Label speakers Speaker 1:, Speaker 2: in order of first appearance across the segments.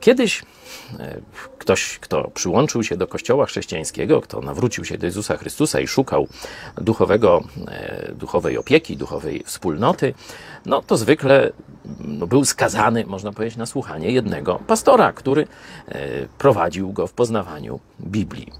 Speaker 1: Kiedyś e, ktoś, kto przyłączył się do Kościoła chrześcijańskiego, kto nawrócił się do Jezusa Chrystusa i szukał duchowego, e, duchowej opieki, duchowej wspólnoty, no to zwykle no, był skazany, można powiedzieć, na słuchanie jednego pastora, który e, prowadził go w poznawaniu Biblii.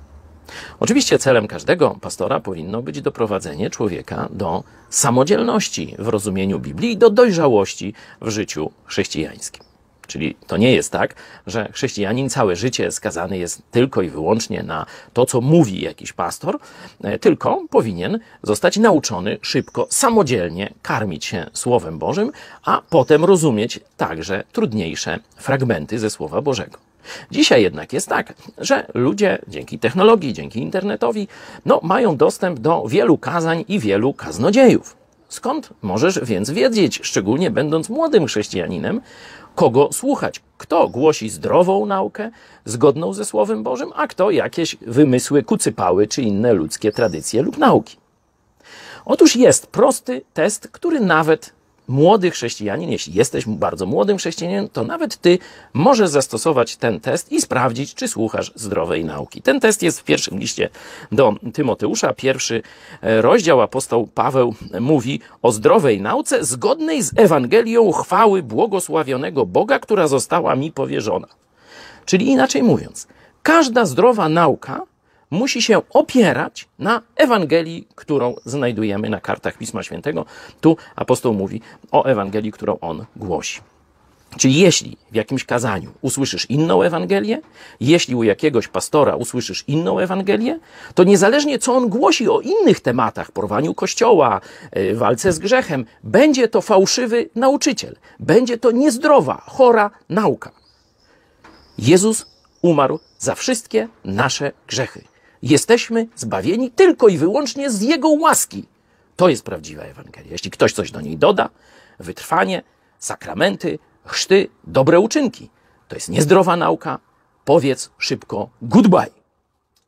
Speaker 1: Oczywiście celem każdego pastora powinno być doprowadzenie człowieka do samodzielności w rozumieniu Biblii i do dojrzałości w życiu chrześcijańskim. Czyli to nie jest tak, że chrześcijanin całe życie skazany jest tylko i wyłącznie na to, co mówi jakiś pastor, e, tylko powinien zostać nauczony szybko, samodzielnie karmić się Słowem Bożym, a potem rozumieć także trudniejsze fragmenty ze Słowa Bożego. Dzisiaj jednak jest tak, że ludzie dzięki technologii, dzięki internetowi, no, mają dostęp do wielu kazań i wielu kaznodziejów. Skąd możesz więc wiedzieć, szczególnie będąc młodym chrześcijaninem, kogo słuchać? Kto głosi zdrową naukę, zgodną ze Słowem Bożym, a kto jakieś wymysły, kucypały czy inne ludzkie tradycje lub nauki? Otóż jest prosty test, który nawet młody chrześcijanin, jeśli jesteś bardzo młodym chrześcijaninem, to nawet ty możesz zastosować ten test i sprawdzić, czy słuchasz zdrowej nauki. Ten test jest w pierwszym liście do Tymoteusza. Pierwszy e, rozdział apostoł Paweł mówi o zdrowej nauce zgodnej z Ewangelią chwały błogosławionego Boga, która została mi powierzona. Czyli inaczej mówiąc, każda zdrowa nauka musi się opierać na Ewangelii, którą znajdujemy na kartach Pisma Świętego. Tu apostoł mówi o Ewangelii, którą on głosi. Czyli jeśli w jakimś kazaniu usłyszysz inną Ewangelię, jeśli u jakiegoś pastora usłyszysz inną Ewangelię, to niezależnie co on głosi o innych tematach, porwaniu kościoła, e, walce z grzechem, będzie to fałszywy nauczyciel, będzie to niezdrowa, chora nauka. Jezus umarł za wszystkie nasze grzechy. Jesteśmy zbawieni tylko i wyłącznie z Jego łaski. To jest prawdziwa Ewangelia. Jeśli ktoś coś do niej doda, wytrwanie, sakramenty, chrzty, dobre uczynki, to jest niezdrowa nauka. Powiedz szybko goodbye.